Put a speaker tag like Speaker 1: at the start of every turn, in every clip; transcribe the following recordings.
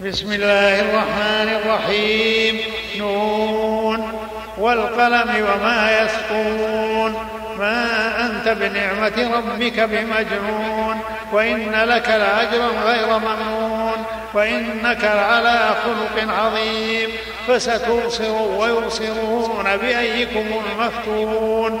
Speaker 1: بسم الله الرحمن الرحيم نون والقلم وما يسطرون ما أنت بنعمة ربك بمجنون وإن لك لأجرا غير ممنون وإنك لعلى خلق عظيم فستبصر ويبصرون بأيكم المفتون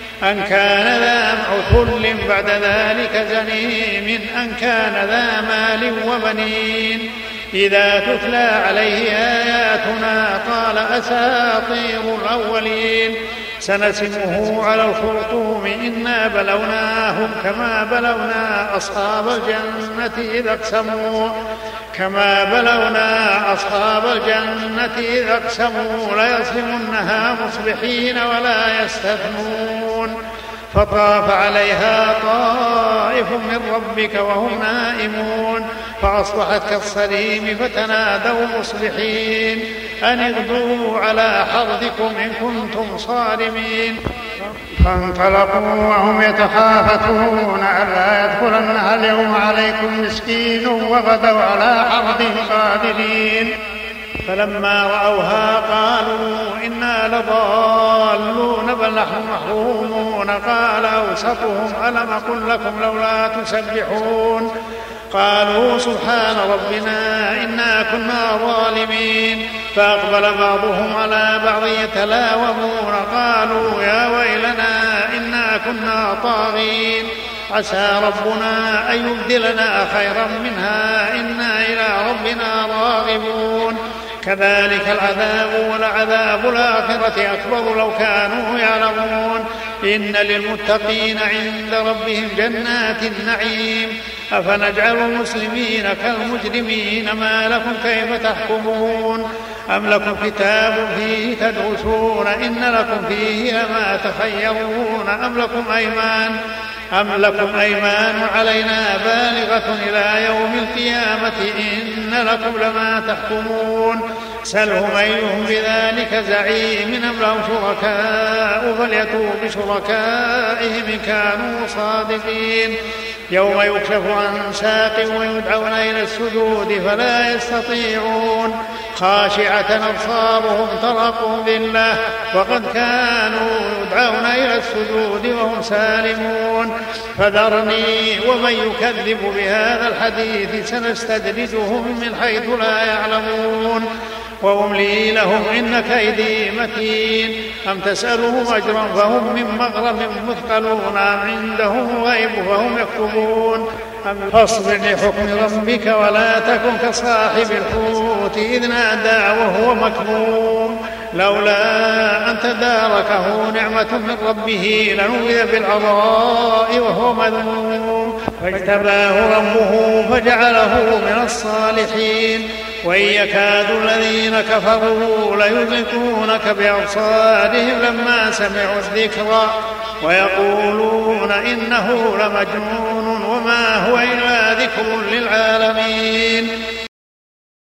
Speaker 1: أن كان ذا عتل بعد ذلك زنيم أن كان ذا مال وبنين. إذا تتلى عليه آياتنا قال أساطير الأولين. سنسمه على الخرطوم إنا بلوناهم كما بلونا أصحاب الجنة إذا اقسموا. كما بلونا أصحاب الجنة إذا اقسموا ليصرمنها مصبحين ولا يستثنون. فطاف عليها طائف من ربك وهم نائمون فأصبحت كالصريم فتنادوا مصبحين أن اغدوا على حرثكم إن كنتم صارمين فانطلقوا وهم يتخافتون ألا يدخلنها اليوم عليكم مسكين وغدوا على حرثهم قادرين فلما رأوها قالوا إنا لضالون بل نحن محرومون. قال أوسطهم ألم أقل لكم لولا تسبحون؟ قالوا سبحان ربنا إنا كنا ظالمين. فأقبل بعضهم على بعض يتلاومون. قالوا يا ويلنا إنا كنا طاغين. عسى ربنا أن يبدلنا خيرا منها. إنا إلى ربنا راغبون. كذلك العذاب ولعذاب الآخرة أكبر لو كانوا يعلمون. إن للمتقين عند ربهم جنات النعيم. أفنجعل المسلمين كالمجرمين ما لكم كيف تحكمون؟ أم لكم كتاب فيه تدرسون؟ إن لكم فيه لما تخيرون. أم لكم أيمان؟ أم لكم أيمان علينا بالغة إلى يوم القيامة؟ إن لكم لما تحكمون. سلهم أيهم بذلك زعيم أم لهم شركاء فليتوا بشركائهم إن كانوا صادقين. يوم يكشف عن ساق ويدعون إلى السجود فلا يستطيعون. خاشعة أبصارهم ترقوا بالله وقد كانوا يدعون إلى السجود وهم سالمون. فذرني ومن يكذب بهذا الحديث سنستدرجهم من حيث لا يعلمون. وأملي لهم إن كيدي متين. أم تسألهم أجرا فهم من مغرم مثقلون أم عندهم غيب فهم يكتبون. فاصبر لحكم ربك ولا تكن كصاحب الحوت. إذ نادى وهو مكظوم لولا أن تداركه نعمة من ربه لنبذ بالعراء وهو مذموم. فاجتباه ربه فجعله من الصالحين. وإن يكاد الذين كفروا ليزلقونك بأبصارهم لما سمعوا الذكر. ويقولون إنه لمجنون وما هو إلا ذكر للعالمين.